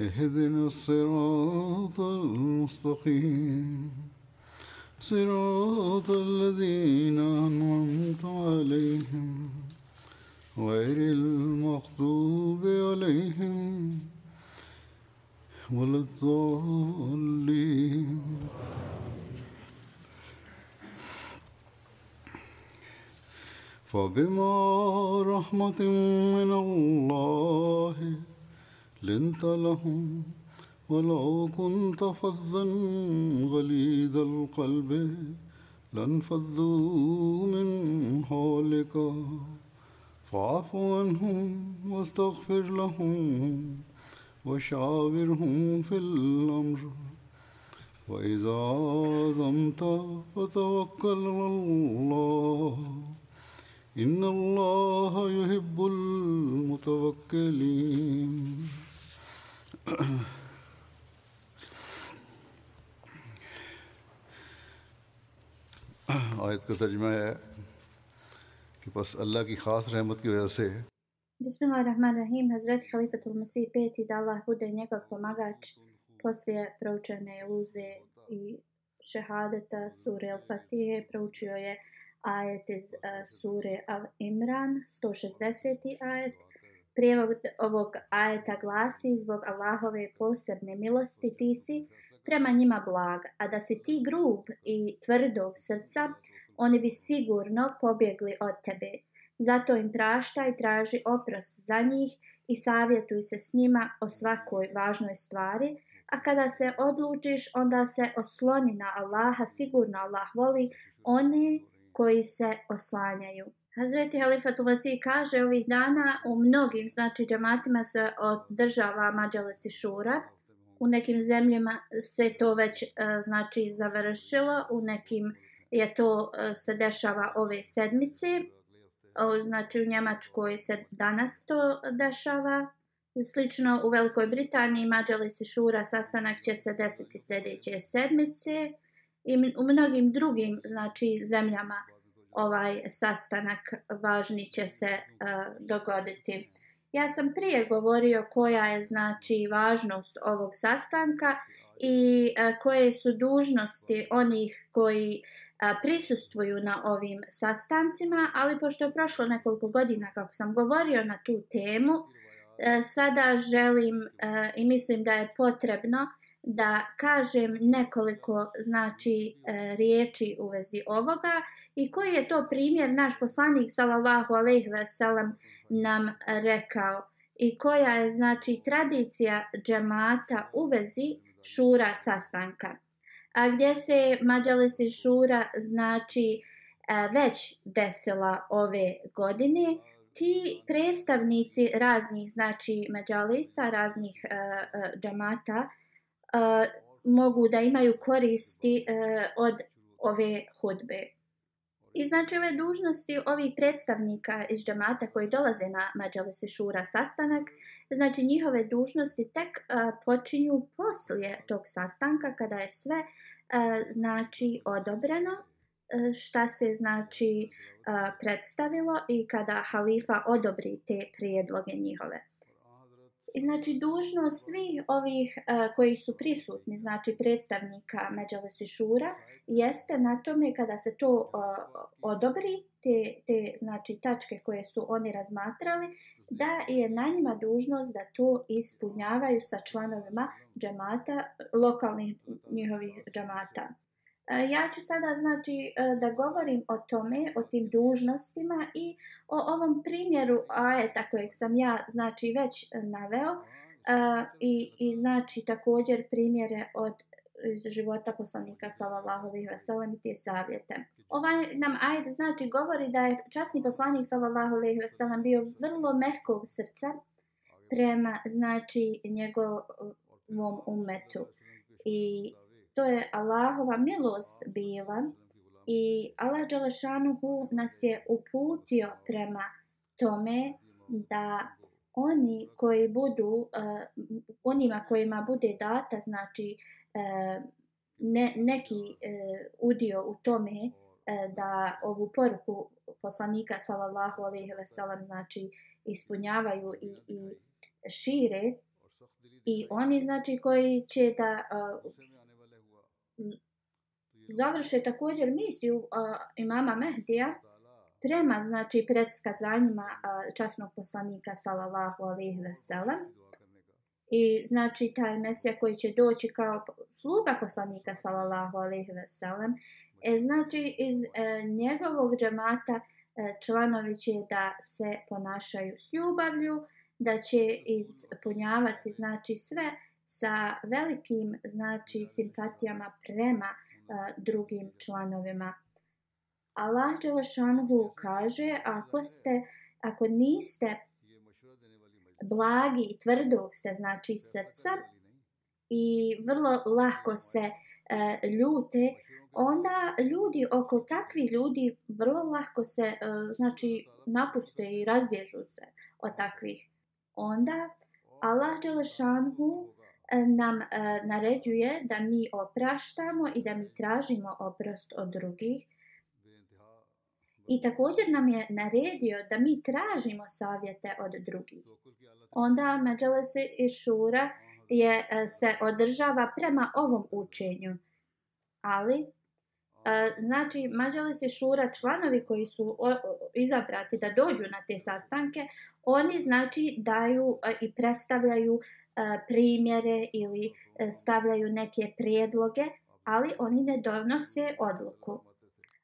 اهدنا الصراط المستقيم صراط الذين أنعمت عليهم غير المغضوب عليهم ولا الضالين فبما رحمة من الله لنت لهم ولو كنت فظا غليظ القلب لانفضوا من حولك فاعف عنهم واستغفر لهم وشاورهم في الأمر وإذا عزمت فتوكل على الله إن الله يحب المتوكلين آیت کا ترجمہ ہے کہ بس اللہ کی خاص رحمت کی وجہ سے بسم اللہ الرحمن الرحیم حضرت خلیفۃ المسیح پیتی دا اللہ بودے نیکو پماگاچ پسلی پروچنے اوزے i šehadeta sure Al-Fatihe, proučio je ajet iz uh, sure Al-Imran, 160. ajet, Prijevog ovog ajeta glasi zbog Allahove posebne milosti ti si prema njima blag, a da si ti grub i tvrdog srca, oni bi sigurno pobjegli od tebe. Zato im prašta i traži oprost za njih i savjetuj se s njima o svakoj važnoj stvari, a kada se odlučiš, onda se osloni na Allaha, sigurno Allah voli one koji se oslanjaju. Hazreti Halifat Lasi kaže ovih dana u mnogim znači džamatima se održava Mađales i Šura. U nekim zemljama se to već e, znači završilo, u nekim je to e, se dešava ove sedmice. Znači u Njemačkoj se danas to dešava. Slično u Velikoj Britaniji Mađalis i Šura sastanak će se desiti sljedeće sedmice i u mnogim drugim znači zemljama uh, ovaj sastanak važni će se uh, dogoditi. Ja sam prije govorio koja je znači važnost ovog sastanka i uh, koje su dužnosti onih koji e, prisustvuju na ovim sastancima, ali pošto je prošlo nekoliko godina kako sam govorio na tu temu, sada želim i mislim da je potrebno da kažem nekoliko znači riječi u vezi ovoga, I koji je to primjer naš poslanik sallallahu alejhi ve sellem nam rekao i koja je znači tradicija džemata u vezi šura sastanka. A gdje se mađalisi šura znači e, već desila ove godine, ti predstavnici raznih znači mađalisa, raznih uh, e, e, džamata uh, mogu da imaju koristi uh, od ove hudbe. I znači ove dužnosti ovih predstavnika iz džamata koji dolaze na Mađale se šura sastanak, znači njihove dužnosti tek uh, počinju poslije tog sastanka kada je sve uh, znači odobreno e, šta se znači uh, predstavilo i kada halifa odobri te prijedloge njihove znači dužnost svih ovih uh, koji su prisutni, znači predstavnika Međalesi Šura, jeste na tome kada se to uh, odobri, te, te znači tačke koje su oni razmatrali, da je na njima dužnost da to ispunjavaju sa članovima džemata, lokalnih njihovih džemata. E, ja ću sada znači e, da govorim o tome, o tim dužnostima i o ovom primjeru ajeta kojeg sam ja znači već naveo e, i, i znači također primjere od iz života poslanika sallallahu alejhi ve sellem i te savjete. Ovaj nam ajet znači govori da je časni poslanik sallallahu alejhi ve sellem bio vrlo mehkog srca prema znači njegovom umetu i to je Allahova milost bila i Allah Đalašanuhu nas je uputio prema tome da oni koji budu uh, onima kojima bude data znači uh, ne, neki uh, udio u tome uh, da ovu poruku poslanika sallallahu alejhi ve sellem znači ispunjavaju i i šire i oni znači koji će da uh, završe također misiju uh, imama Mehdija prema znači predskazanjima uh, časnog poslanika sallallahu alejhi ve sellem i znači taj mesija koji će doći kao sluga poslanika sallallahu alejhi ve sellem e znači iz uh, njegovog džemata uh, članovi će da se ponašaju s ljubavlju da će ispunjavati znači sve sa velikim znači simpatijama prema uh, drugim članovima. Allah Đelešanhu kaže, ako ste, ako niste blagi i tvrdog ste, znači srca, i vrlo lako se e, ljute, onda ljudi oko takvi ljudi vrlo lako se, e, znači, napuste i razbježu se od takvih. Onda Allah Đelešanhu e, nam e, naređuje da mi opraštamo i da mi tražimo oprost od drugih. I također nam je naredio da mi tražimo savjete od drugih. Onda Međeles i Šura je, e, se održava prema ovom učenju. Ali Znači, mađali se šura članovi koji su izabrati da dođu na te sastanke, oni znači daju i predstavljaju primjere ili e, stavljaju neke prijedloge, ali oni ne donose odluku.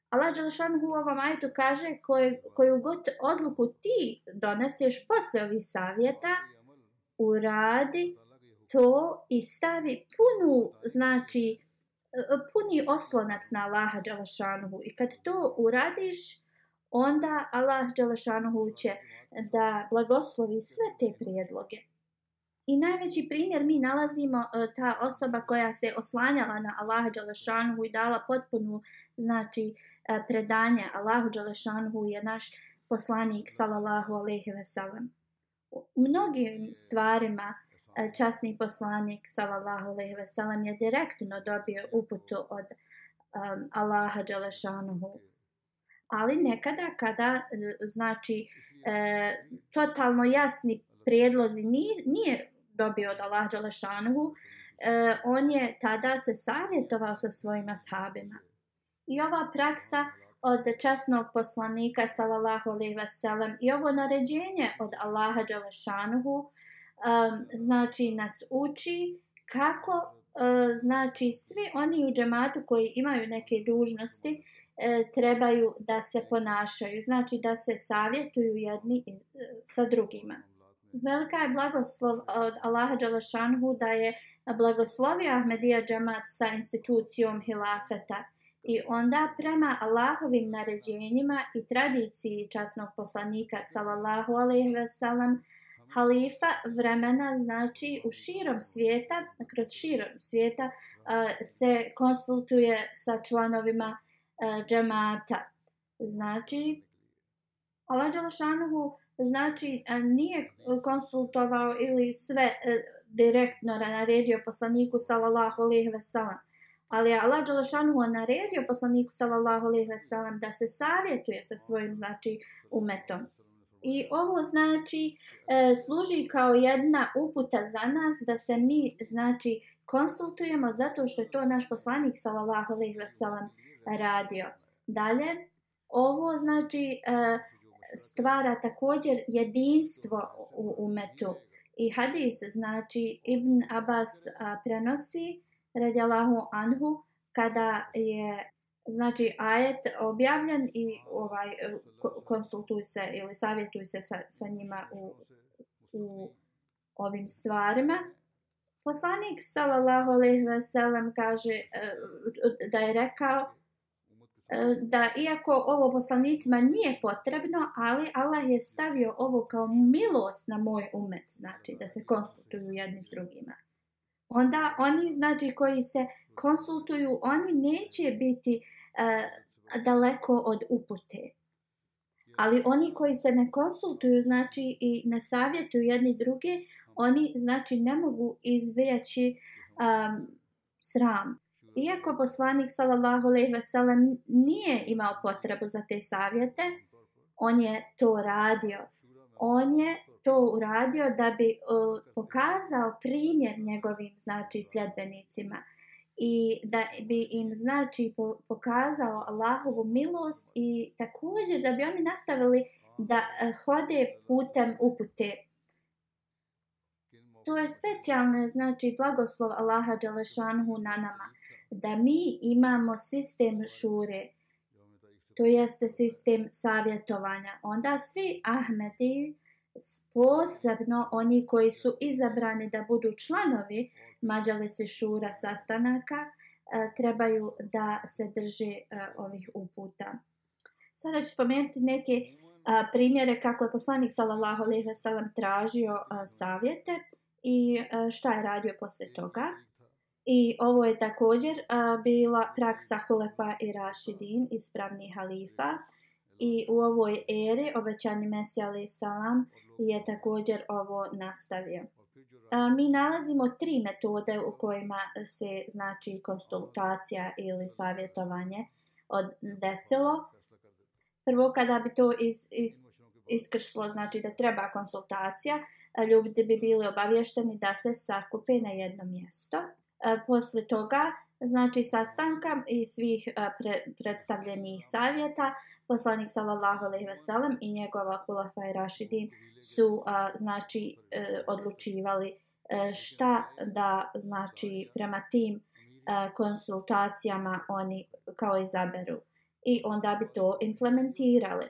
Allah Đelšan u ovom ajtu kaže koj, koju god odluku ti doneseš posle ovih savjeta, uradi to i stavi punu, znači, uh, E, puni oslonac na Allaha Đalašanuhu i kad to uradiš, onda Allah Đalašanuhu će da blagoslovi sve te prijedloge. I najveći primjer mi nalazimo e, ta osoba koja se oslanjala na Allaha Đalašanuhu i dala potpunu znači, e, predanje Allahu Đalašanuhu je naš poslanik sallallahu alejhi ve sellem. U mnogim stvarima Eh, časni poslanik sallallahu alejhi ve sellem je direktno dobio uputu od um, Allaha dželešanuhu. Ali nekada kada eh, znači e, totalno jasni prijedlozi nije, nije dobio od Allaha dželešanuhu, e, on je tada se savjetovao sa svojim ashabima. I ova praksa od časnog poslanika sallallahu alejhi ve sellem i ovo naređenje od Allaha dželešanuhu e, um, znači nas uči kako uh, znači svi oni u džematu koji imaju neke dužnosti E, trebaju da se ponašaju, znači da se savjetuju jedni iz, e, sa drugima. Velika je blagoslov od Allaha Đalašanhu da je blagoslovio Ahmedija Džamat sa institucijom Hilafeta i onda prema Allahovim naređenjima i tradiciji časnog poslanika sallallahu alaihi wasallam salam halifa vremena znači u širom svijeta, kroz širom svijeta eh, se konsultuje sa članovima eh, džemata. Znači, Allah Đalašanuhu znači eh, nije konsultovao ili sve direktno naredio poslaniku sallallahu alaihi ve sellem. Ali je Allah Đalašanuhu naredio poslaniku sallallahu alaihi ve sellem da se savjetuje sa svojim znači umetom. I ovo znači e, služi kao jedna uputa za nas da se mi znači konsultujemo zato što je to naš poslanik sallallahu alejhi ve sellem radio. Dalje ovo znači e, stvara također jedinstvo u umetu. I hadis znači Ibn Abbas a, prenosi radijallahu anhu kada je Znači, ajet objavljen i ovaj konsultuj se ili savjetuj se sa, sa njima u, u ovim stvarima. Poslanik sallallahu alejhi ve sellem kaže e, da je rekao e, da iako ovo poslanicima nije potrebno, ali Allah je stavio ovo kao milost na moj umet, znači da se konstituju jedni s drugima onda oni znači koji se konsultuju oni neće biti uh, daleko od upute ali oni koji se ne konsultuju znači i ne savjetuju jedni druge oni znači ne mogu izvijaći um, sram iako poslanik sallallahu alejhi ve sellem nije imao potrebu za te savjete on je to radio on je to uradio da bi e, pokazao primjer njegovim znači sljedbenicima i da bi im znači pokazao Allahovu milost i također da bi oni nastavili da e, hode putem upute. To je specijalne znači blagoslov Allaha Đalešanhu na nama, da mi imamo sistem šure, to jeste sistem savjetovanja. Onda svi Ahmedi, posebno oni koji su izabrani da budu članovi Mađale se šura sastanaka e, trebaju da se drže e, ovih uputa. Sada ću spomenuti neke e, primjere kako je poslanik sallallahu alejhi ve sellem tražio savjete i šta je radio posle toga. I ovo je također bila praksa Hulefa i Rashidin, ispravni halifa. Uh, I u ovoj eri obećani Mesija Ali Salam je također ovo nastavio. Mi nalazimo tri metode u kojima se znači konsultacija ili savjetovanje od desilo. Prvo kada bi to is, is, iskršlo znači da treba konsultacija, ljudi bi bili obavješteni da se sakupe na jedno mjesto. Posle toga znači sastanka i svih e, pre, predstavljenih savjeta, poslanik sallallahu alejhi ve sellem i njegova hulafa i rashidin su a, e, znači e, odlučivali e, šta da znači prema tim a, e, konsultacijama oni kao izaberu i onda bi to implementirali.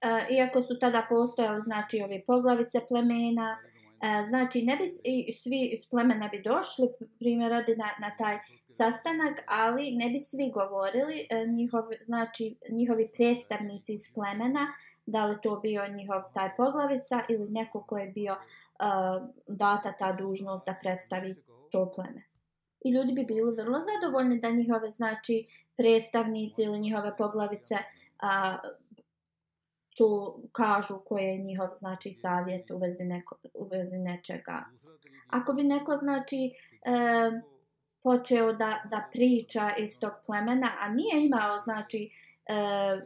E, iako su tada postojali znači ovi poglavice plemena, E, znači ne bi i svi iz plemena bi došli primjer radi na, na taj sastanak ali ne bi svi govorili e, njihov, znači njihovi predstavnici iz plemena da li to bio njihov taj poglavica ili neko ko je bio e, data ta dužnost da predstavi to pleme i ljudi bi bili vrlo zadovoljni da njihove znači predstavnici ili njihove poglavice a, tu kažu koji je njihov znači savjet u vezi, neko, u vezi nečega. Ako bi neko znači e, počeo da, da priča iz tog plemena, a nije imao znači e,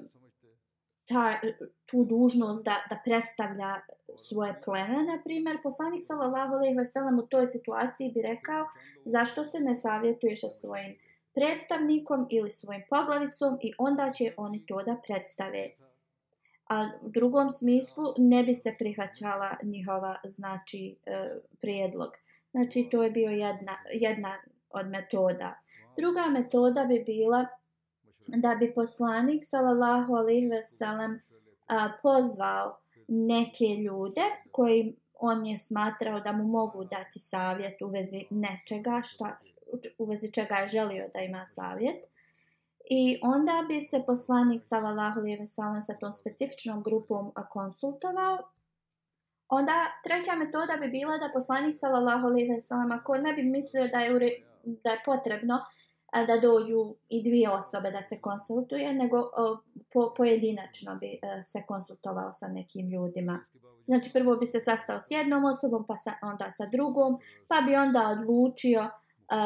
ta, tu dužnost da, da predstavlja svoje plene, na primjer, poslanik sallallahu alaihi veselam u toj situaciji bi rekao zašto se ne savjetuješ sa svojim predstavnikom ili svojim poglavicom i onda će oni to da predstave a u drugom smislu ne bi se prihvaćala njihova znači e, prijedlog. Znači to je bio jedna, jedna od metoda. Druga metoda bi bila da bi poslanik sallallahu alejhi ve sellem pozvao neke ljude koji on je smatrao da mu mogu dati savjet u vezi nečega šta u vezi čega je želio da ima savjet. I onda bi se poslanik sallallahu alejhi ve sellem sa tom specifičnom grupom konsultovao. Onda treća metoda bi bila da poslanik sallallahu alejhi ve sellem ako ne bi mislio da je ure, da je potrebno da dođu i dvije osobe da se konsultuje, nego po, pojedinačno bi e, se konsultovao sa nekim ljudima. Znači prvo bi se sastao s jednom osobom, pa sa, onda sa drugom, pa bi onda odlučio e,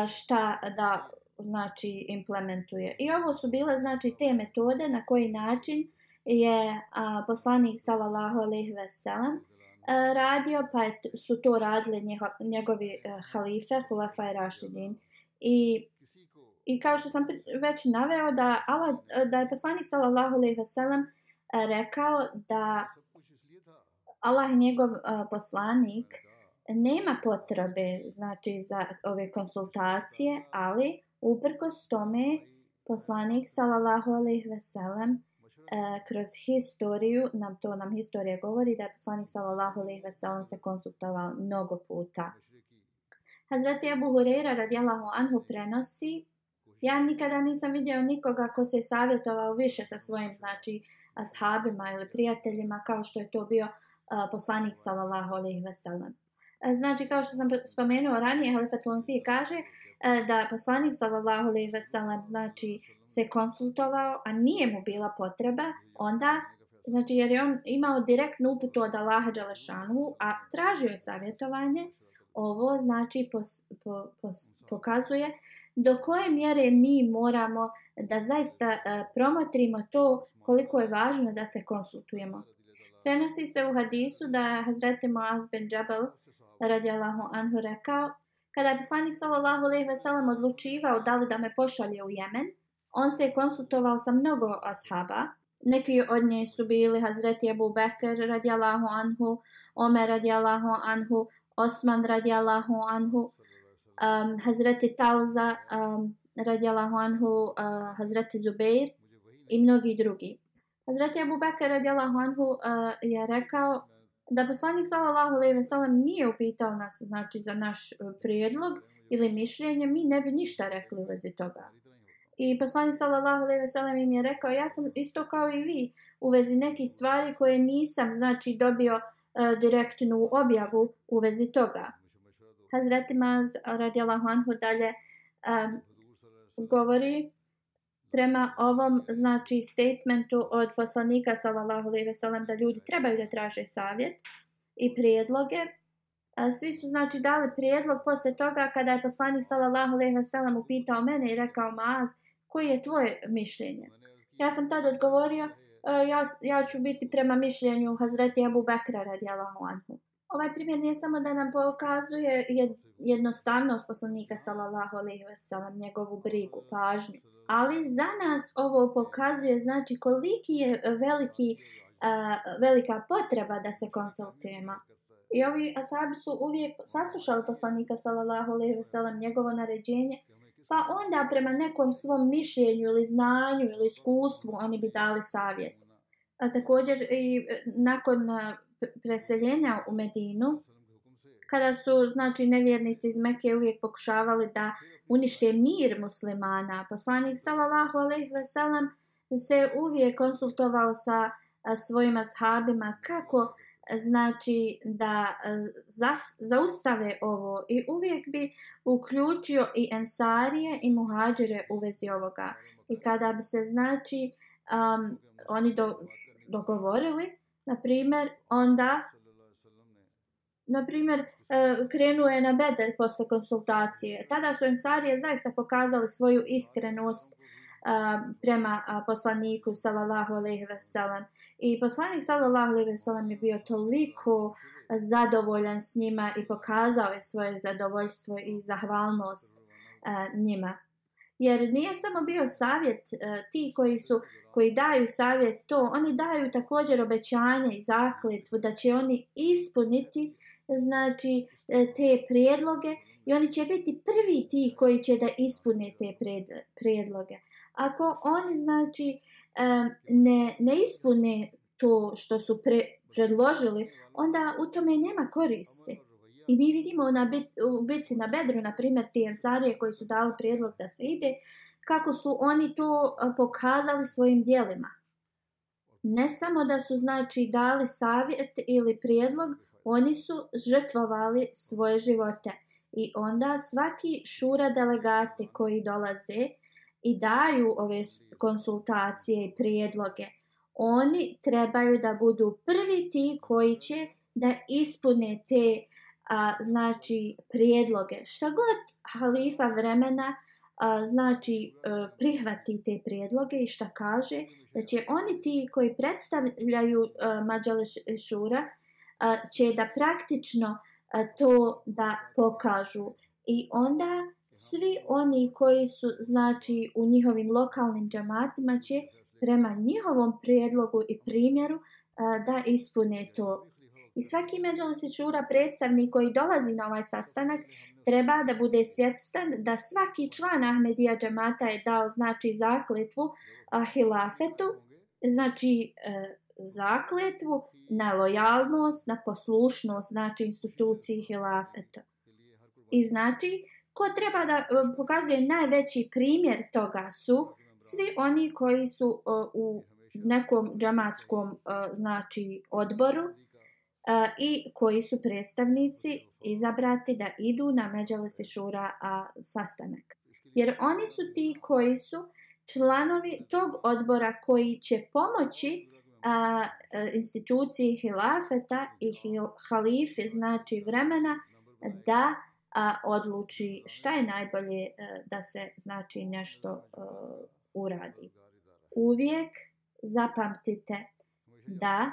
šta da znači implementuje. I ovo su bile znači te metode na koji način je a, poslanik sallallahu alejhi ve sellem radio, pa je, su to radili njeho, njegovi a, e, halife, Hulefa i Rashidin. I, I kao što sam već naveo da, Allah, da je poslanik sallallahu alejhi ve sellem e, rekao da Allah njegov a, e, poslanik nema potrebe znači za ove konsultacije, ali a, Uprkos tome, poslanik sallallahu alejhi ve sellem e, kroz historiju, nam to nam historija govori da je poslanik sallallahu alejhi ve sellem se konsultovao mnogo puta. Hazreti Abu Huraira radijallahu anhu prenosi Ja nikada nisam vidio nikoga ko se je savjetovao više sa svojim znači, ashabima ili prijateljima kao što je to bio uh, poslanik sallallahu alejhi ve sellem. E, znači, kao što sam spomenuo ranije, Halifat Lonsije kaže e, da poslanik sallallahu alaihi ve sellem znači, se konsultovao, a nije mu bila potreba, onda, znači, jer je on imao direktnu uputu od Allaha Đalešanu, a tražio je savjetovanje, ovo, znači, pos, po, pos, pokazuje do koje mjere mi moramo da zaista uh, promotrimo to koliko je važno da se konsultujemo. Prenosi se u hadisu da Hazreti Moaz bin Džabal uh, radi Allahu Anhu rekao, kada je poslanik sallallahu alaihi veselam odlučivao da li da me pošalje u Jemen, on se je konsultovao sa mnogo ashaba. Neki od nje su bili Hazreti Abu Bekr radi Allahu Anhu, Omer radi Allahu Anhu, Osman radi Allahu Anhu, um, Hazreti Talza um, radi Allahu Anhu, uh, Hazreti Zubeir i mnogi drugi. Hazreti Abu Bekr radi Allahu Anhu uh, je rekao da poslanik sallallahu alejhi ve sellem nije upitao nas znači za naš e, prijedlog ili mišljenje, mi ne bi ništa rekli u vezi toga. I poslanik sallallahu alejhi ve sellem im je rekao ja sam isto kao i vi u vezi nekih stvari koje nisam znači dobio uh, direktnu objavu u vezi toga. Hazreti Maz radijallahu anhu dalje um, govori prema ovom znači statementu od poslanika sallallahu alejhi ve sellem da ljudi trebaju da traže savjet i prijedloge svi su znači dali prijedlog posle toga kada je poslanik sallallahu alejhi ve sellem upitao mene i rekao maz koji je tvoje mišljenje ja sam tad odgovorio e, ja, ja ću biti prema mišljenju Hazreti Abu Bekra radijallahu anhu Ovaj primjer nije samo da nam pokazuje jednostavnost poslanika sallallahu alejhi ve sellem, njegovu brigu, pažnju, ali za nas ovo pokazuje znači koliki je veliki uh, velika potreba da se konsultujemo. I ovi ashabi su uvijek saslušali poslanika sallallahu alejhi ve sellem njegovo naređenje, pa onda prema nekom svom mišljenju ili znanju ili iskustvu oni bi dali savjet. A također i e, nakon uh, preseljenja u Medinu, kada su znači nevjernici iz Mekke uvijek pokušavali da unište mir muslimana, poslanik sallallahu alejhi ve sellem se uvijek konsultovao sa svojim ashabima kako znači da za, zaustave ovo i uvijek bi uključio i ensarije i muhađire u vezi ovoga. I kada bi se znači um, oni do, dogovorili, na primjer, onda na primjer, e, krenuo je na bedel posle konsultacije. Tada su Ensarije zaista pokazali svoju iskrenost e, prema poslaniku sallallahu alejhi ve sellem. I poslanik sallallahu alejhi ve sellem je bio toliko zadovoljan s njima i pokazao je svoje zadovoljstvo i zahvalnost e, njima. Jer nije samo bio savjet e, ti koji su koji daju savjet to, oni daju također obećanje i zakletvu da će oni ispuniti znači e, te predloge i oni će biti prvi ti koji će da ispune te predloge. Ako oni znači e, ne, ne ispune to što su pre, predložili, onda u tome nema koristi. I mi vidimo na u bici na bedru, na primjer, ti ensarije koji su dali prijedlog da se ide, kako su oni to pokazali svojim dijelima. Ne samo da su, znači, dali savjet ili prijedlog, oni su žrtvovali svoje živote. I onda svaki šura delegate koji dolaze i daju ove konsultacije i prijedloge, oni trebaju da budu prvi ti koji će da ispune te uh, a, znači prijedloge. Šta god halifa vremena a, znači a, e, prihvati te prijedloge i šta kaže, znači oni ti koji predstavljaju e, Mađale Šura a, će da praktično a, e, to da pokažu. I onda svi oni koji su znači u njihovim lokalnim džamatima će prema njihovom prijedlogu i primjeru a, da ispune to I svaki međalosi čura predstavnik koji dolazi na ovaj sastanak treba da bude svjetstan da svaki član Ahmedija džemata je dao znači zakletvu hilafetu, znači e, zakletvu na lojalnost, na poslušnost, znači instituciji hilafeta. I znači, ko treba da e, pokazuje najveći primjer toga su svi oni koji su e, u nekom džamatskom znači odboru, i koji su predstavnici izabrati da idu na Međalese Šura a, sastanak. Jer oni su ti koji su članovi tog odbora koji će pomoći a, a, e, instituciji Hilafeta i hil, Halife, znači vremena, da a, odluči šta je najbolje a, e, da se znači nešto a, e, uradi. Uvijek zapamtite da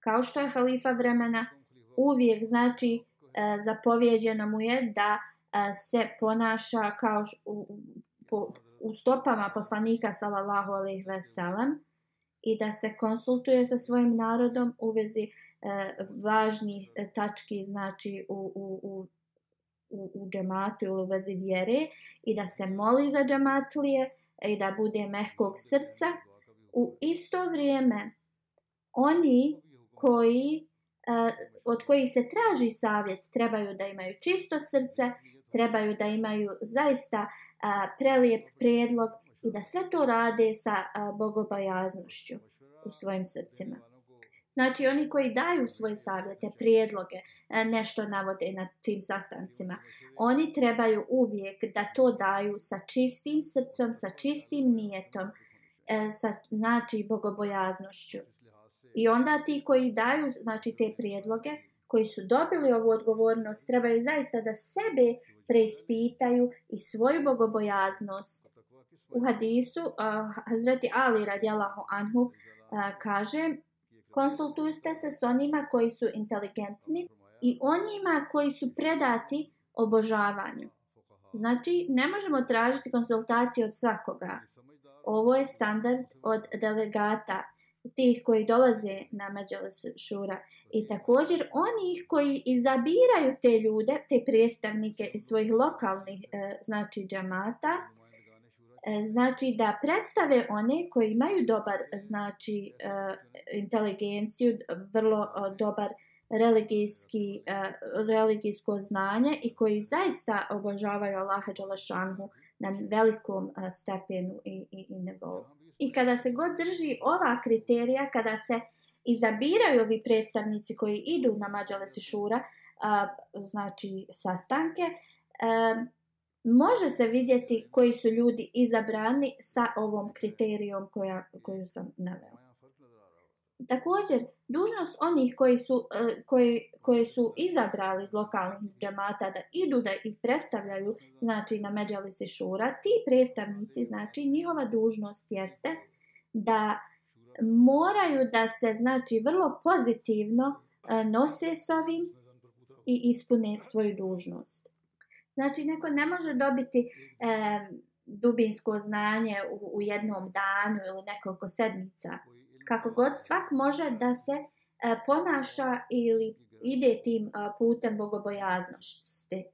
kao što je halifa vremena, uvijek znači e, zapovjeđeno mu je da e, se ponaša kao u, po, u stopama poslanika sallallahu alejhi ve sellem i da se konsultuje sa svojim narodom u vezi e, važnih e, tački znači u, u, u, u, u džematu ili u vezi vjere i da se moli za džematlije i da bude mehkog srca u isto vrijeme oni koji uh, od kojih se traži savjet trebaju da imaju čisto srce, trebaju da imaju zaista uh, prelijep prijedlog i da sve to rade sa uh, e, bogobajaznošću u svojim srcima. Znači oni koji daju svoje savjete, prijedloge, nešto navode na tim sastancima, oni trebaju uvijek da to daju sa čistim srcom, sa čistim nijetom, sa, znači bogobojaznošću. I onda ti koji daju znači te prijedloge, koji su dobili ovu odgovornost, trebaju zaista da sebe preispitaju i svoju bogobojaznost. U hadisu uh, Hazreti Ali radijalahu anhu uh, kaže konsultujte se s onima koji su inteligentni i onima koji su predati obožavanju. Znači, ne možemo tražiti konsultaciju od svakoga. Ovo je standard od delegata tih koji dolaze na Međalas Šura i također onih koji izabiraju te ljude, te predstavnike iz svojih lokalnih e, znači džamata, e, znači da predstave one koji imaju dobar znači e, inteligenciju, vrlo e, dobar religijski, e, religijsko znanje i koji zaista obožavaju Allaha Đalašanhu. E, na velikom stepenu i, i, i nivou. I kada se god drži ova kriterija, kada se izabiraju ovi predstavnici koji idu na Mađale Sišura, znači sastanke, a, može se vidjeti koji su ljudi izabrani sa ovom kriterijom koja, koju sam naveo. Također, dužnost onih koji su, e, koji, koje su izabrali iz lokalnih džemata da idu da ih predstavljaju znači, na međali se šura, ti predstavnici, znači, njihova dužnost jeste da moraju da se, znači, vrlo pozitivno e, nose s ovim i ispune svoju dužnost. Znači, neko ne može dobiti e, dubinsko znanje u, u jednom danu ili nekoliko sedmica kako god svak može da se e, ponaša ili ide tim e, putem bogobojaznosti.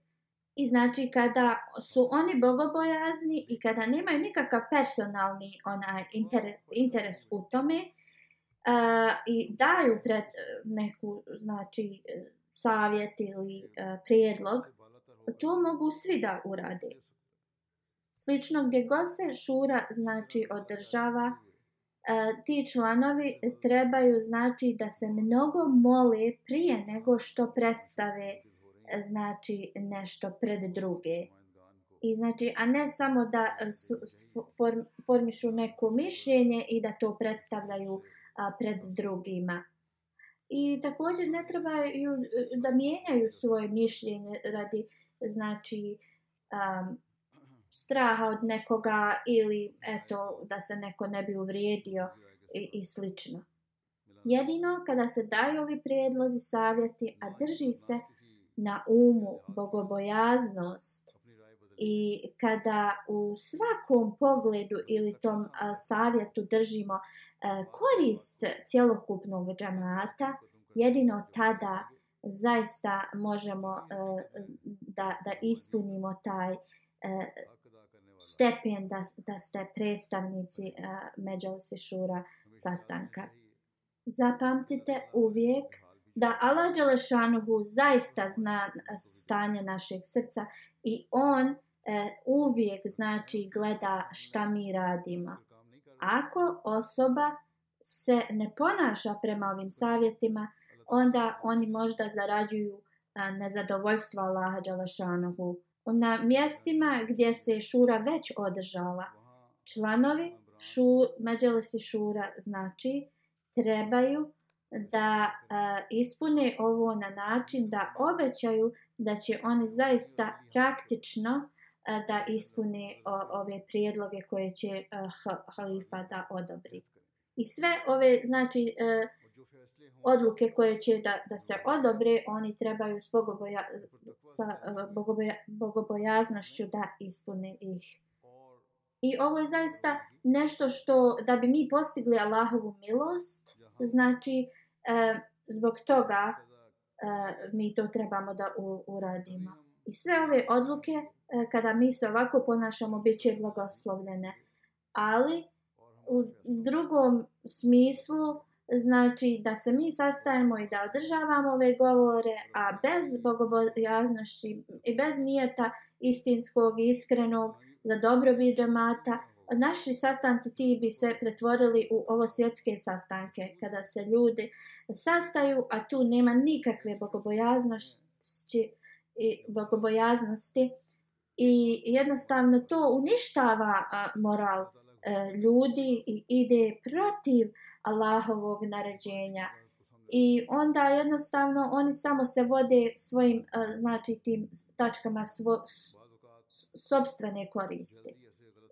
I znači kada su oni bogobojazni i kada nemaju nikakav personalni onaj inter, interes u tome uh, i daju pred neku znači savjet ili uh, prijedlog, to mogu svi da urade. Slično gdje god se šura znači održava uh, E, ti članovi trebaju znači da se mnogo mole prije nego što predstave e, znači nešto pred druge i znači a ne samo da s, s, form, formišu neko mišljenje i da to predstavljaju a, pred drugima i također ne trebaju e, da mijenjaju svoje mišljenje radi znači a, straha od nekoga ili eto da se neko ne bi uvrijedio i, i slično. Jedino kada se daju ovi prijedlozi, savjeti, a drži se na umu bogobojaznost i kada u svakom pogledu ili tom a, savjetu držimo a, e, korist cjelokupnog džamata, jedino tada zaista možemo a, e, da, da ispunimo taj a, stepen da, da ste predstavnici uh, e, Međalusi Šura sastanka. Zapamtite uvijek da Allah Đelešanuhu zaista zna stanje našeg srca i on uh, uvijek znači gleda šta mi radimo. Ako osoba se ne ponaša prema ovim savjetima, onda oni možda zarađuju uh, nezadovoljstvo Allaha Đelešanuhu. Uh, na mjestima gdje se šura već održala. Članovi šu, međelesi šura znači trebaju da e, ispune ovo na način da obećaju da će oni zaista praktično e, da ispune o, ove prijedloge koje će e, halifa da odobri. I sve ove, znači, e, odluke koje će da, da se odobre, oni trebaju s bogoboja, sa e, bogoboja, bogobojaznošću da ispune ih. I ovo je zaista nešto što da bi mi postigli Allahovu milost, znači e, zbog toga e, mi to trebamo da u, uradimo. I sve ove odluke e, kada mi se ovako ponašamo bit će blagoslovljene. Ali u drugom smislu Znači da se mi sastajemo i da održavamo ove govore, a bez bogobojaznosti i bez nijeta istinskog, iskrenog, za dobrobit džamata, naši sastanci ti bi se pretvorili u ovo svjetske sastanke, kada se ljudi sastaju, a tu nema nikakve bogobojaznosti i bogobojaznosti. I jednostavno to uništava a, moral a, e, ljudi i ide protiv a, Allahovog naređenja. I onda jednostavno oni samo se vode svojim, e, znači tim tačkama svo, sobstvene koristi.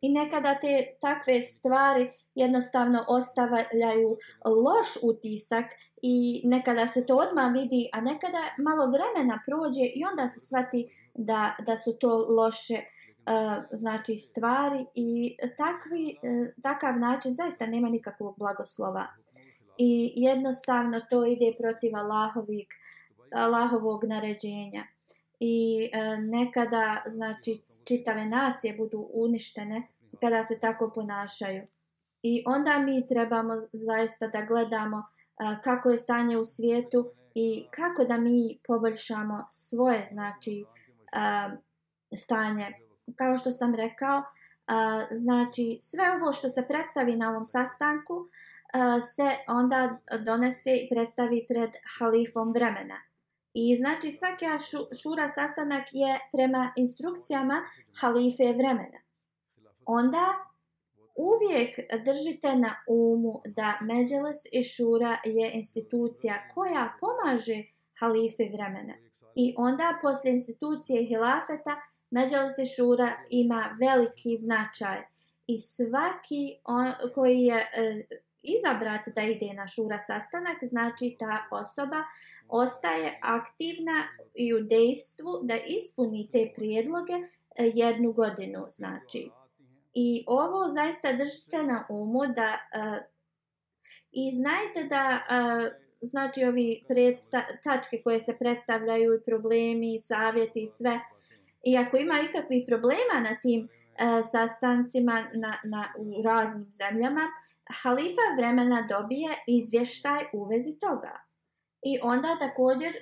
I nekada te takve stvari jednostavno ostavljaju loš utisak i nekada se to odmah vidi, a nekada malo vremena prođe i onda se shvati da, da su to loše uh, znači stvari i takvi, e, takav način zaista nema nikakvog blagoslova i jednostavno to ide protiv Allahovog, Allahovog naređenja i e, nekada znači čitave nacije budu uništene kada se tako ponašaju i onda mi trebamo zaista da gledamo e, kako je stanje u svijetu i kako da mi poboljšamo svoje znači stanje kao što sam rekao, znači sve ovo što se predstavi na ovom sastanku se onda donese i predstavi pred halifom vremena. I znači svaki šura sastanak je prema instrukcijama halife vremena. Onda uvijek držite na umu da Međeles i Šura je institucija koja pomaže halife vremena. I onda poslije institucije Hilafeta uh, Međalis i Šura ima veliki značaj i svaki on, koji je e, izabrat da ide na Šura sastanak, znači ta osoba ostaje aktivna i u dejstvu da ispuni te prijedloge e, jednu godinu. Znači. I ovo zaista držite na umu da e, i znajte da znači ovi predsta, tačke koje se predstavljaju i problemi i savjeti i sve i ako ima ikakvih problema na tim e, sastancima na, na, u raznim zemljama, halifa vremena dobije izvještaj u vezi toga. I onda također e,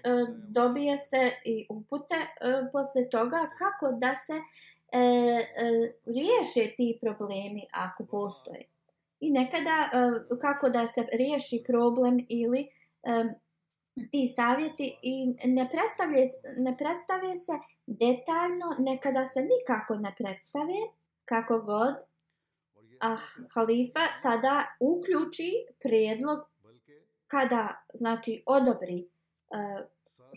dobije se i upute e, posle toga kako da se e, e, riješe ti problemi ako postoje. I nekada e, kako da se riješi problem ili e, ti savjeti i ne predstavlje, ne predstavlje se e, detaljno, nekada se nikako ne predstave, kako god, a halifa tada uključi prijedlog kada, znači, odobri uh,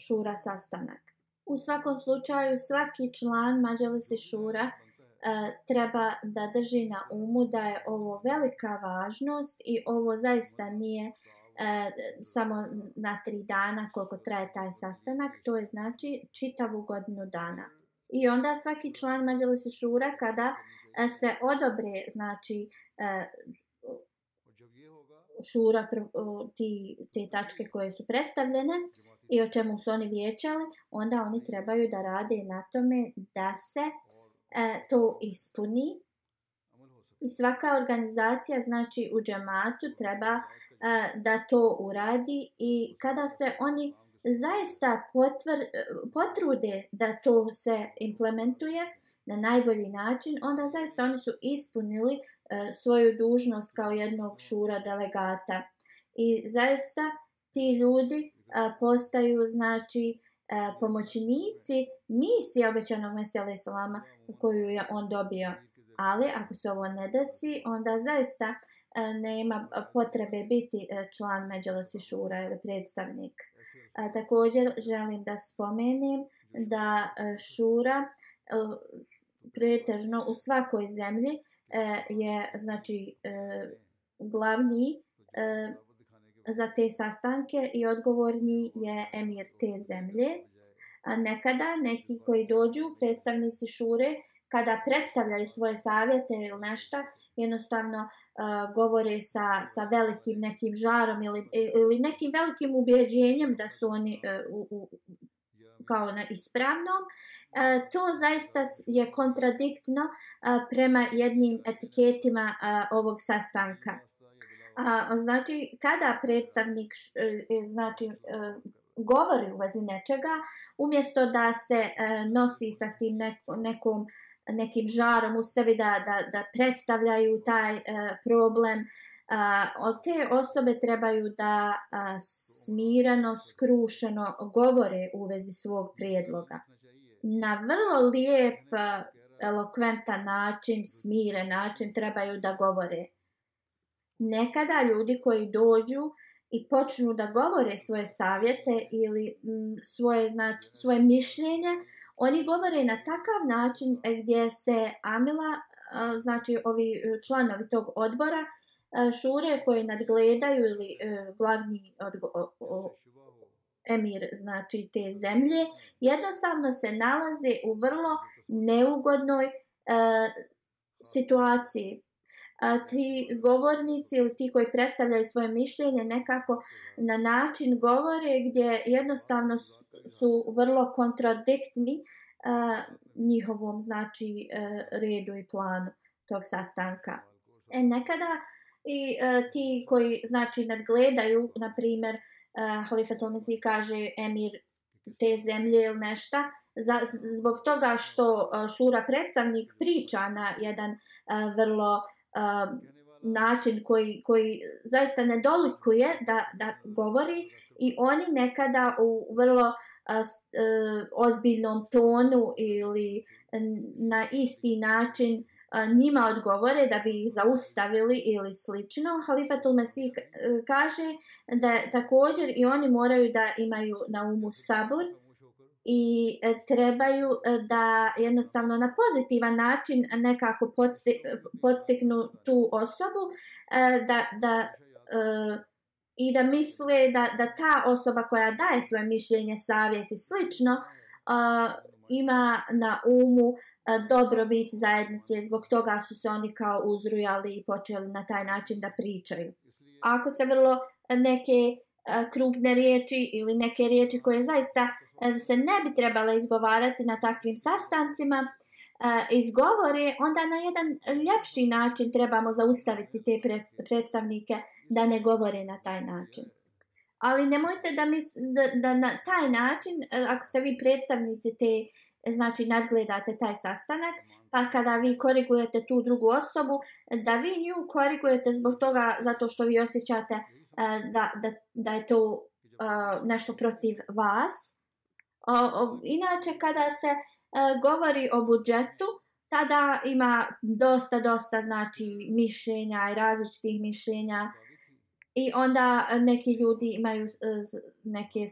šura sastanak. U svakom slučaju, svaki član Mađalisi šura uh, treba da drži na umu da je ovo velika važnost i ovo zaista nije uh, e, samo na tri dana koliko traje taj sastanak, to je znači čitavu godinu dana. I onda svaki član Mađalisa Šura kada e, se odobre, znači e, šura ti, te tačke koje su predstavljene i o čemu su oni vječali, onda oni trebaju da rade na tome da se e, to ispuni. I svaka organizacija, znači u džematu, treba e, da to uradi i kada se oni zaista potvr, potrude da to se implementuje na najbolji način, onda zaista oni su ispunili svoju dužnost kao jednog šura delegata. I zaista ti ljudi postaju znači pomoćnici misije obećanog Mesija Ali Salama koju je on dobio. Ali ako se ovo ne desi, onda zaista E, nema potrebe biti e, član Međalosi Šura ili predstavnik. E, također želim da spomenem da Šura pretežno u svakoj zemlji je znači glavni za te sastanke i odgovorni je emir te zemlje. A nekada neki koji dođu, predstavnici Šure, kada predstavljaju svoje savjete ili nešto, jednostavno uh, govore sa, sa velikim nekim žarom ili, ili nekim velikim ubjeđenjem da su oni uh, u, u, kao na ispravnom, uh, to zaista je kontradiktno uh, prema jednim etiketima uh, ovog sastanka. Uh, znači, kada predstavnik š, e, uh, znači, uh, govori u vezi nečega, umjesto da se e, nosi sa tim neko, nekom e, nekim žarom u sebi da, da, da predstavljaju taj e, problem. E, a, o te osobe trebaju da a, e, smirano, skrušeno govore u vezi svog prijedloga. Na vrlo lijep, e, elokventan način, smiren način trebaju da govore. Nekada ljudi koji dođu i počnu da govore svoje savjete ili m, svoje, znači, svoje mišljenje, a, oni govore na takav način e, gdje se Amila, e, znači ovi e, članovi tog odbora, šure koje nadgledaju ili glavni odgo emir znači te zemlje, jednostavno se nalaze u vrlo neugodnoj e, situaciji ti govornici ili ti koji predstavljaju svoje mišljenje nekako na način govore gdje jednostavno su vrlo kontradiktni a, njihovom znači a, e, redu i planu tog sastanka. E nekada i a, e, ti koji znači nadgledaju, na primjer, e, Halifa Tomezi kaže emir te zemlje ili nešta, za, zbog toga što a, šura predstavnik priča na jedan a, vrlo a, Um, način koji, koji zaista ne dolikuje da, da govori i oni nekada u vrlo a, s, a, e, ozbiljnom tonu ili na isti način a, njima odgovore da bi ih zaustavili ili slično. Halifatul Mesih e, kaže da također i oni moraju da imaju na umu sabor a, i e, trebaju e, da jednostavno na pozitivan način nekako podstignu tu osobu e, da, da, i da misle da, da ta osoba koja daje svoje mišljenje, savjet i slično ima na umu dobrobit zajednice zbog toga su se oni kao uzrujali i počeli na taj način da pričaju. Ako se vrlo neke krupne riječi ili neke riječi koje zaista uh, se ne bi trebala izgovarati na takvim sastancima e, izgovore, onda na jedan ljepši način trebamo zaustaviti te predstavnike da ne govore na taj način. Ali nemojte da, mis, da, da na taj način, e, ako ste vi predstavnici te, znači nadgledate taj sastanak, pa kada vi korigujete tu drugu osobu, da vi nju korigujete zbog toga zato što vi osjećate e, da, da, da je to nešto protiv vas, Inače, kada se e, govori o budžetu, tada ima dosta, dosta znači mišljenja i različitih mišljenja i onda neki ljudi imaju e, neke e,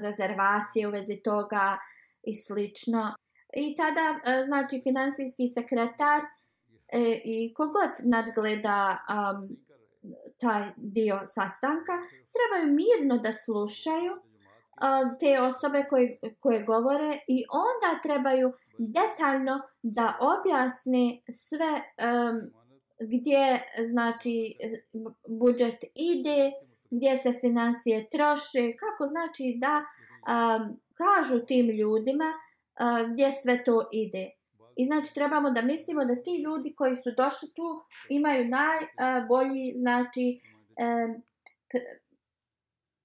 rezervacije u vezi toga i slično. I tada, znači, finansijski sekretar i kogod nadgleda um, taj dio sastanka, trebaju mirno da slušaju Um, te osobe koje, koje govore i onda trebaju detaljno da objasne sve um, gdje znači budžet ide, gdje se financije troše, kako znači da um, kažu tim ljudima uh, gdje sve to ide. I znači trebamo da mislimo da ti ljudi koji su došli tu imaju najbolji uh, znači um,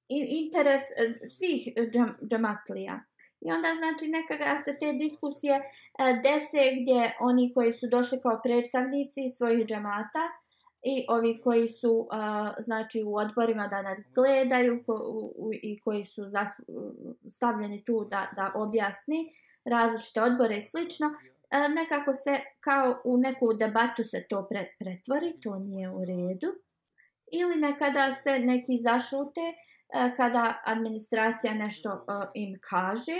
interes e, svih e, džam, džamatlija. I onda znači nekada se te diskusije e, dese gdje oni koji su došli kao predstavnici svojih džamata i ovi koji su znači u odborima da nadgledaju i koji su stavljeni tu da, da objasni različite odbore i slično nekako se kao u neku debatu se to pretvori, to nije u redu. Ili nekada se neki zašute uh, E, kada administracija nešto uh, im kaže,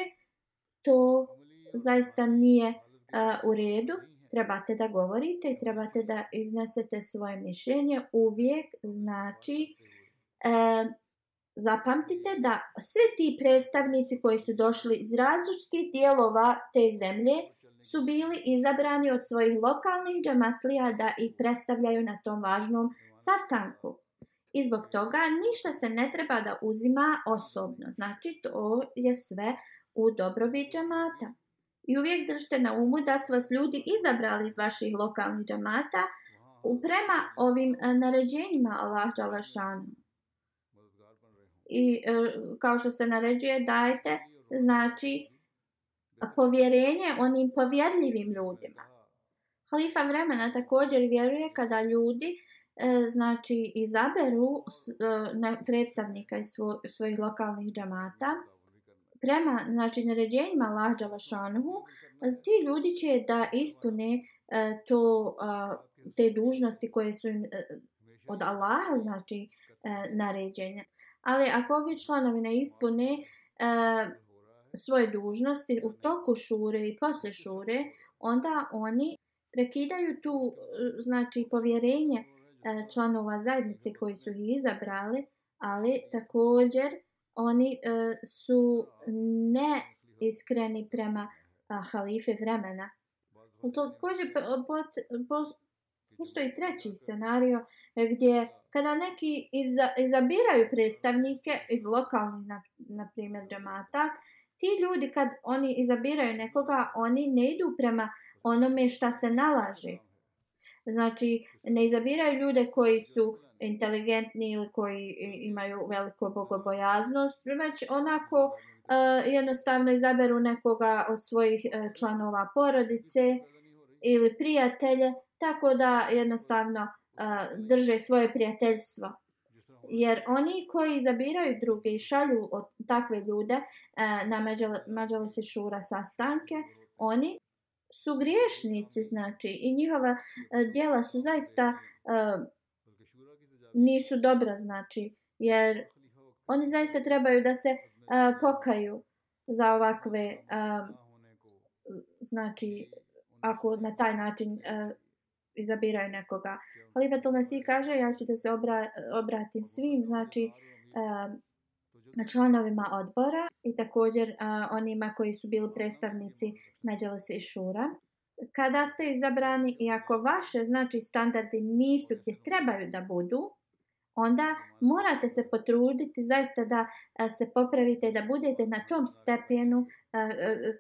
to zaista nije uh, u redu. Trebate da govorite i trebate da iznesete svoje mišljenje. Uvijek znači e, zapamtite da svi ti predstavnici koji su došli iz različitih dijelova te zemlje su bili izabrani od svojih lokalnih džamatlija da ih predstavljaju na tom važnom sastanku. I zbog toga ništa se ne treba da uzima osobno. Znači to je sve u dobrobit džamata. I uvijek držite na umu da su vas ljudi izabrali iz vaših lokalnih džamata prema ovim e, naređenjima Allah Đalašanu. I e, kao što se naređuje dajte znači povjerenje onim povjerljivim ljudima. Halifa vremena također vjeruje kada ljudi uh, E, znači izaberu e, predstavnika iz svo, svojih lokalnih džamata prema znači naređenjima Lahdžala Šanhu ti ljudi će da ispune e, to te dužnosti koje su im od Allaha znači naređenje ali ako ovi članovi ne ispune svoje dužnosti u toku šure i posle šure onda oni prekidaju tu znači povjerenje E, članova zajednice koji su ih izabrali, ali također oni e, su ne iskreni prema a, halife vremena. Također postoji treći scenario gdje kada neki iza, izabiraju predstavnike iz lokalnih, na, na primjer, džamata, ti ljudi kad oni izabiraju nekoga, oni ne idu prema onome šta se nalaži Znači, ne izabiraju ljude koji su inteligentni ili koji imaju veliku bogobojaznost. Znači, onako e, jednostavno izaberu nekoga od svojih e, članova porodice ili prijatelje, tako da jednostavno e, drže svoje prijateljstvo. Jer oni koji zabiraju druge i šalju od takve ljude na Mađalosi Šura sastanke, oni su griješnici, znači, i njihova e, djela su zaista uh, nisu dobra, znači, jer oni zaista trebaju da se uh, pokaju za ovakve, uh, znači, ako na taj način uh, izabiraju nekoga. Ali Vatul Mesih kaže, ja ću da se obra obratim svim, znači, uh, članovima odbora i također a, onima koji su bili predstavnici Međalosa i Šura. Kada ste izabrani i ako vaše znači standardi nisu gdje trebaju da budu, onda morate se potruditi zaista da a, se popravite da budete na tom stepenu a, a,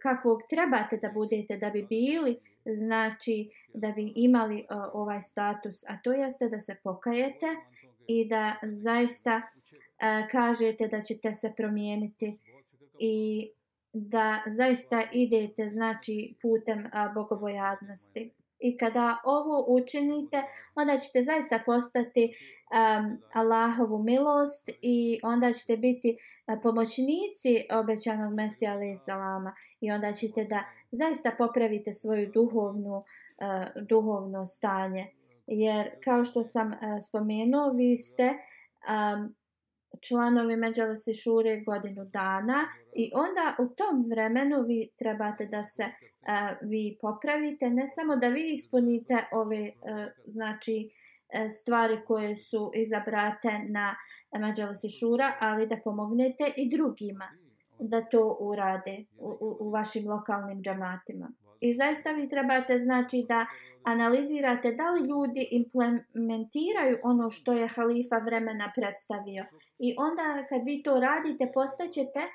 kakvog trebate da budete da bi bili znači da bi imali a, ovaj status, a to jeste da se pokajete i da zaista E, kažete da ćete se promijeniti i da zaista idete znači putem bogobojaznosti. I kada ovo učinite, onda ćete zaista postati um, Allahovu milost i onda ćete biti pomoćnici obećanog Mesija alaih salama i onda ćete da zaista popravite svoju duhovnu, uh, duhovno stanje. Jer kao što sam uh, spomenuo, vi ste um, članovi međalesi šure godinu dana i onda u tom vremenu vi trebate da se uh, vi popravite ne samo da vi ispunite ove uh, znači e, stvari koje su izabrate na međalesi šura ali da pomognete i drugima da to urade u, u, u vašim lokalnim džamatima I zaista vi trebate znači da analizirate da li ljudi implementiraju ono što je halifa vremena predstavio. I onda kad vi to radite, postaćete e,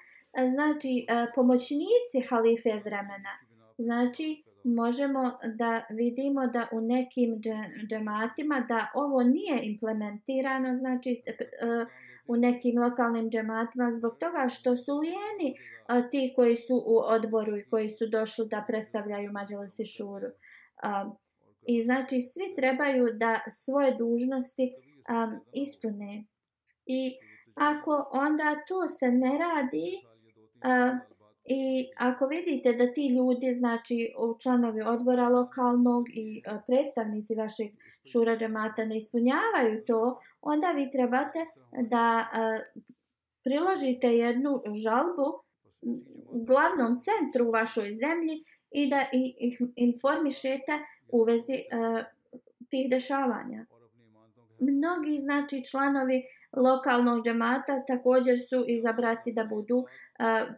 znači e, pomoćnici halife vremena. Znači možemo da vidimo da u nekim džematima da ovo nije implementirano, znači uh, u nekim lokalnim džematima zbog toga što su lijeni a, ti koji su u odboru i koji su došli da predstavljaju Mađalosi Šuru. A, I znači svi trebaju da svoje dužnosti a, ispune. I ako onda to se ne radi, a, I ako vidite da ti ljudi, znači članovi odbora lokalnog i e, predstavnici vašeg šura džamata ne ispunjavaju to, onda vi trebate da e, priložite jednu žalbu glavnom centru u vašoj zemlji i da ih informišete u vezi e, tih dešavanja. Mnogi znači članovi lokalnog džamata također su izabrati da budu uh,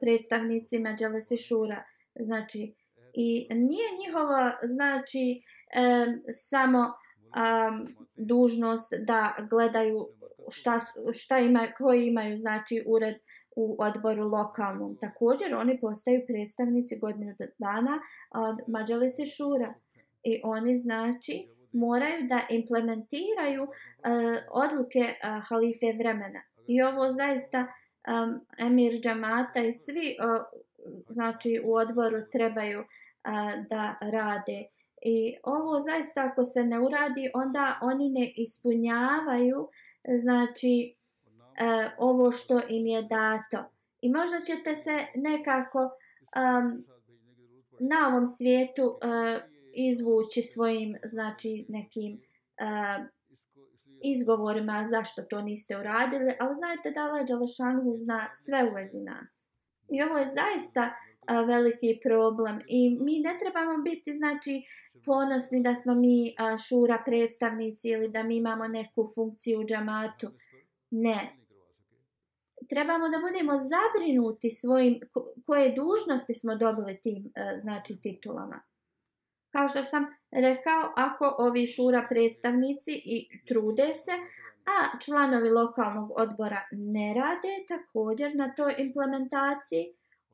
predstavnici Međalese Šura. Znači, i nije njihova, znači, e, samo e, dužnost da gledaju šta, šta ima, koji imaju, znači, ured u odboru lokalnom. Također, oni postaju predstavnici godinu dana od Mađalese Šura. I oni, znači, moraju da implementiraju e, odluke e, halife vremena. I ovo zaista e, um, emir džamata i svi uh, znači u odvoru trebaju uh, da rade i ovo zaista ako se ne uradi onda oni ne ispunjavaju znači uh, ovo što im je dato i možda ćete se nekako um, na ovom svijetu uh, izvući svojim znači nekim uh, izgovorima zašto to niste uradili, ali znajte da Allah Đalešanu zna sve u vezi nas. I ovo je zaista a, veliki problem i mi ne trebamo biti znači ponosni da smo mi a, šura predstavnici ili da mi imamo neku funkciju u džamatu. Ne. Trebamo da budemo zabrinuti svojim koje dužnosti smo dobili tim a, znači titulama. Kao što sam rekao ako ovi šura predstavnici i trude se, a članovi lokalnog odbora ne rade također na toj implementaciji,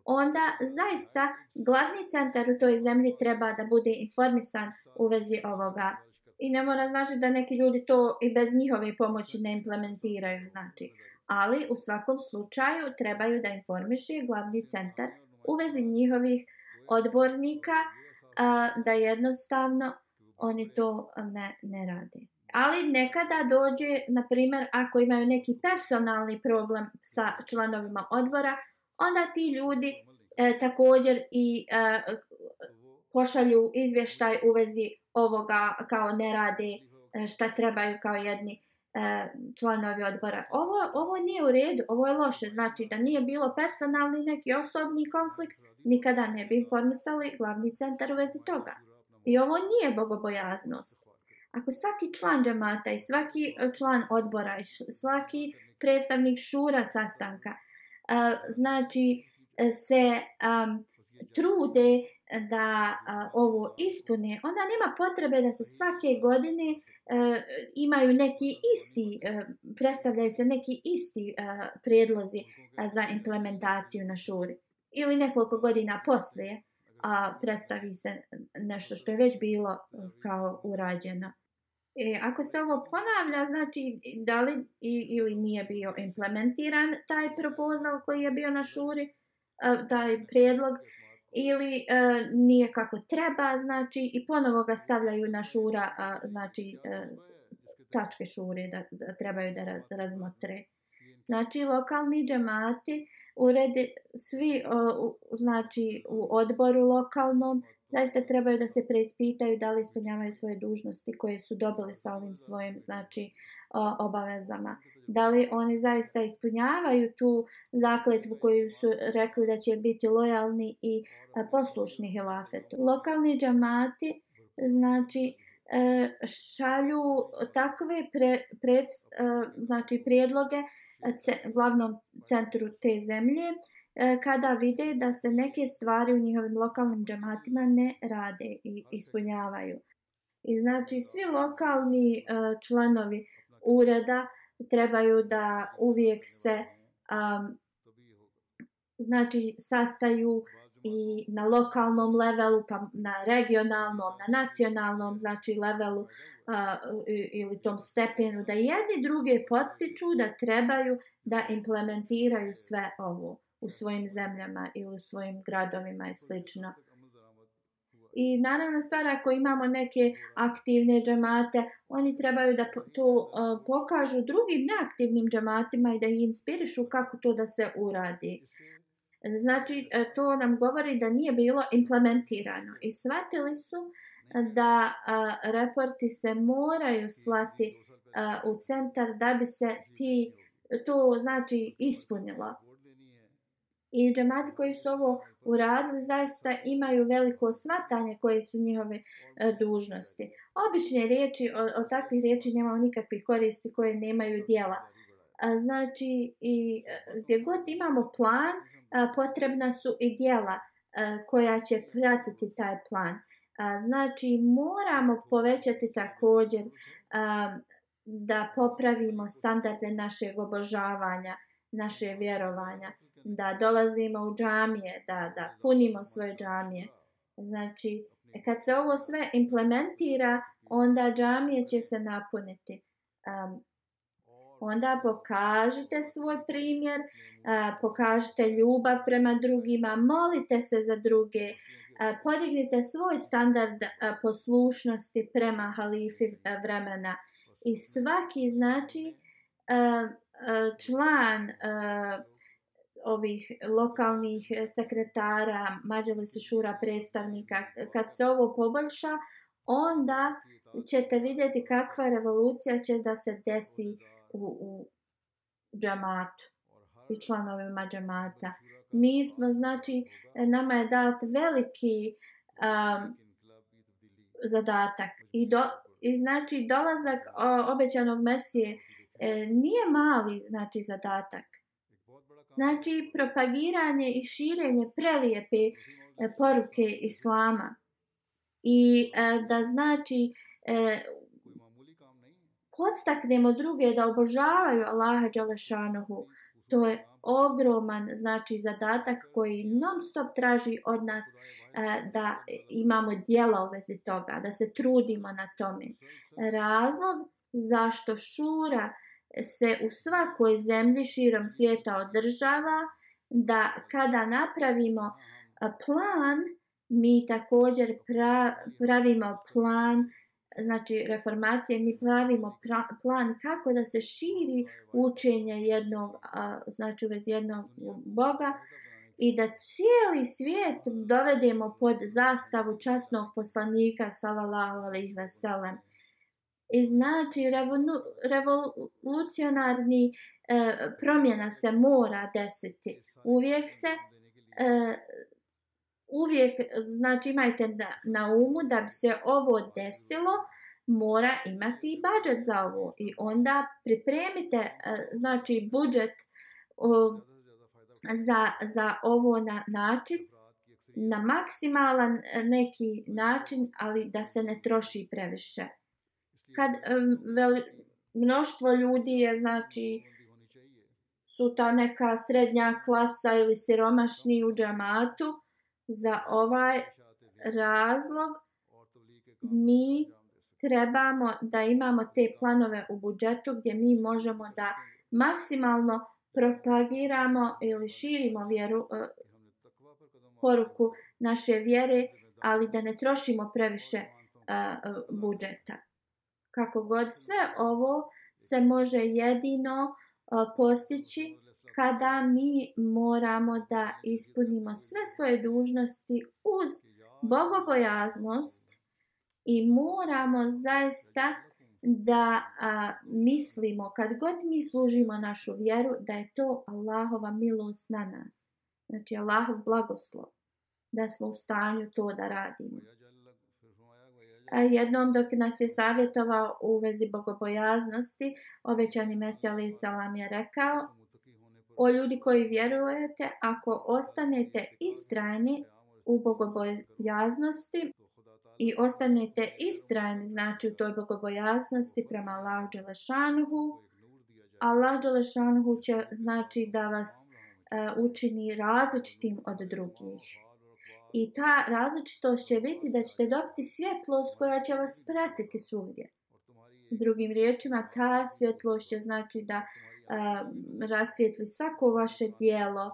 onda zaista glavni centar u toj zemlji treba da bude informisan u vezi ovoga. I ne mora znači da neki ljudi to i bez njihove pomoći ne implementiraju, znači. Ali u svakom slučaju trebaju da informiši glavni centar u vezi njihovih odbornika, a, da jednostavno oni to ne, ne rade. Ali nekada dođe, na primjer, ako imaju neki personalni problem sa članovima odbora, onda ti ljudi e, također i e, pošalju izvještaj u vezi ovoga kao ne rade e, šta trebaju kao jedni e, članovi odbora. Ovo, ovo nije u redu, ovo je loše, znači da nije bilo personalni neki osobni konflikt, nikada ne bi informisali glavni centar u vezi toga. I ovo nije bogobojaznost. Ako svaki član džamata i svaki e, član odbora i svaki predstavnik šura sastanka e, znači e, se um, trude da uh, ovo ispune, onda nema potrebe da se svake godine uh, imaju neki isti, uh, predstavljaju se neki isti uh, predlozi uh, za implementaciju na šuri ili nekoliko godina poslije a predstavi se nešto što je već bilo e, kao urađeno. E, ako se ovo ponavlja, znači da li i, ili nije bio implementiran taj propozal koji je bio na šuri, e, taj prijedlog, ili e, nije kako treba, znači i ponovo ga stavljaju na šura, a, znači e, tačke šure da, da trebaju da razmotre. E, Znači lokalni džemati urede svi o, u, znači u odboru lokalnom zaista trebaju da se preispitaju da li ispunjavaju svoje dužnosti koje su dobile sa ovim svojim znači o, obavezama. Da li oni zaista ispunjavaju tu zakletvu koju su rekli da će biti lojalni i a, e, poslušni hilafetu. Lokalni džamati znači e, šalju takve pre, pred, a, e, znači prijedloge ce, glavnom centru te zemlje e, kada vide da se neke stvari u njihovim lokalnim džamatima ne rade i ispunjavaju. I znači svi lokalni uh, članovi ureda trebaju da uvijek se um, znači sastaju i na lokalnom levelu, pa na regionalnom, na nacionalnom, znači levelu uh, a, ili tom stepenu da jedni druge podstiču da trebaju da implementiraju sve ovo u svojim zemljama ili u svojim gradovima i slično. I naravno stvar ako imamo neke aktivne džamate, oni trebaju da to uh, pokažu drugim neaktivnim džamatima i da ih inspirišu kako to da se uradi. Znači, e, to nam govori da nije bilo implementirano. I shvatili su uh, da a, reporti se moraju slati a, u centar da bi se ti to znači ispunilo. I džemati koji su ovo uradili zaista imaju veliko smatanje koje su njihove e, dužnosti. Obične riječi, o, o takvih riječi nema nikakvih koristi koje nemaju dijela. A, znači, i, e, gdje god imamo plan, a, potrebna su i dijela a, e, koja će pratiti taj plan. Znači, moramo povećati također da popravimo standarde našeg obožavanja, naše vjerovanja, da dolazimo u džamije, da, da punimo svoje džamije. Znači, kad se ovo sve implementira, onda džamije će se napuniti. Um, onda pokažite svoj primjer, uh, pokažite ljubav prema drugima, molite se za druge, uh, podignite svoj standard poslušnosti prema halifi e, vremena i svaki znači e, e, član ovih lokalnih sekretara Mađalisi Šura predstavnika kad se ovo poboljša onda ćete vidjeti kakva revolucija će da se desi u, u džamatu i članovima džamata. Uh, mi smo znači nama je dat veliki um, zadatak i do i znači dolazak o, obećanog mesije e, nije mali znači zadatak znači propagiranje i širenje prelijepe e, poruke islama i e, da znači e, podstaknemo druge da obožavaju Allaha Đalešanohu to je ogroman znači zadatak koji non stop traži od nas e, da imamo dijela u vezi toga, da se trudimo na tome. Razlog zašto šura se u svakoj zemlji širom svijeta održava, da kada napravimo e, plan, mi također pra, pravimo plan uh, znači reformacije mi pravimo pra plan kako da se širi učenje jednog a, znači u vezi jednog boga i da cijeli svijet dovedemo pod zastavu časnog poslanika sallallahu alejhi ve sellem i znači revolucionarni e, promjena se mora desiti uvijek se e, uvijek znači imajte na umu da bi se ovo desilo mora imati budžet za ovo i onda pripremite e, znači budžet za, za ovo na način na maksimalan e, neki način ali da se ne troši previše kad e, vel, mnoštvo ljudi je znači su ta neka srednja klasa ili siromašni u džamatu Za ovaj razlog mi trebamo da imamo te planove u budžetu gdje mi možemo da maksimalno propagiramo ili širimo vjeru, e, poruku naše vjere, ali da ne trošimo previše e, e, budžeta. Kako god sve ovo se može jedino postići kada mi moramo da ispunimo sve svoje dužnosti uz bogobojaznost i moramo zaista da a, mislimo kad god mi služimo našu vjeru da je to Allahova milost na nas. Znači Allahov blagoslov da smo u stanju to da radimo. A jednom dok nas je savjetovao u vezi bogobojaznosti, obećani Mesija Ali Salam je rekao, O ljudi koji vjerujete, ako ostanete istrajni u bogobojaznosti i ostanete istrajni, znači u toj bogobojaznosti prema Allah Đelešanuhu, Allah Đelešanuhu će znači da vas e, učini različitim od drugih. I ta različitost će biti da ćete dobiti svjetlost koja će vas pratiti svugdje. Drugim riječima, ta svjetlost će znači da Um, rasvijetli svako vaše dijelo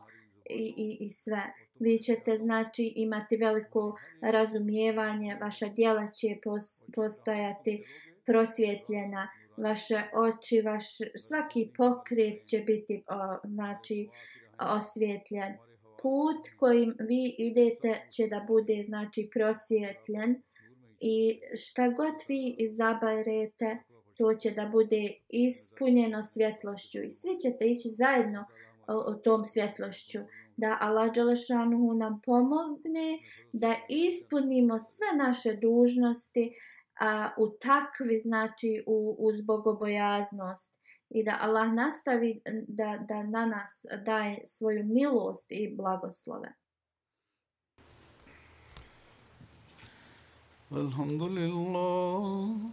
i, i, i sve. Vi ćete znači imati veliko razumijevanje, vaša dijela će postojati prosvjetljena, vaše oči, vaš, svaki pokret će biti o, znači osvjetljen. Put kojim vi idete će da bude znači prosvjetljen i šta god vi izabarete, to će da bude ispunjeno svjetlošću i svi ćete ići zajedno o tom svjetlošću da Allah Đalešanuhu nam pomogne da ispunimo sve naše dužnosti a, u takvi znači u, u zbogobojaznost i da Allah nastavi da, da na nas daje svoju milost i blagoslove. Alhamdulillah.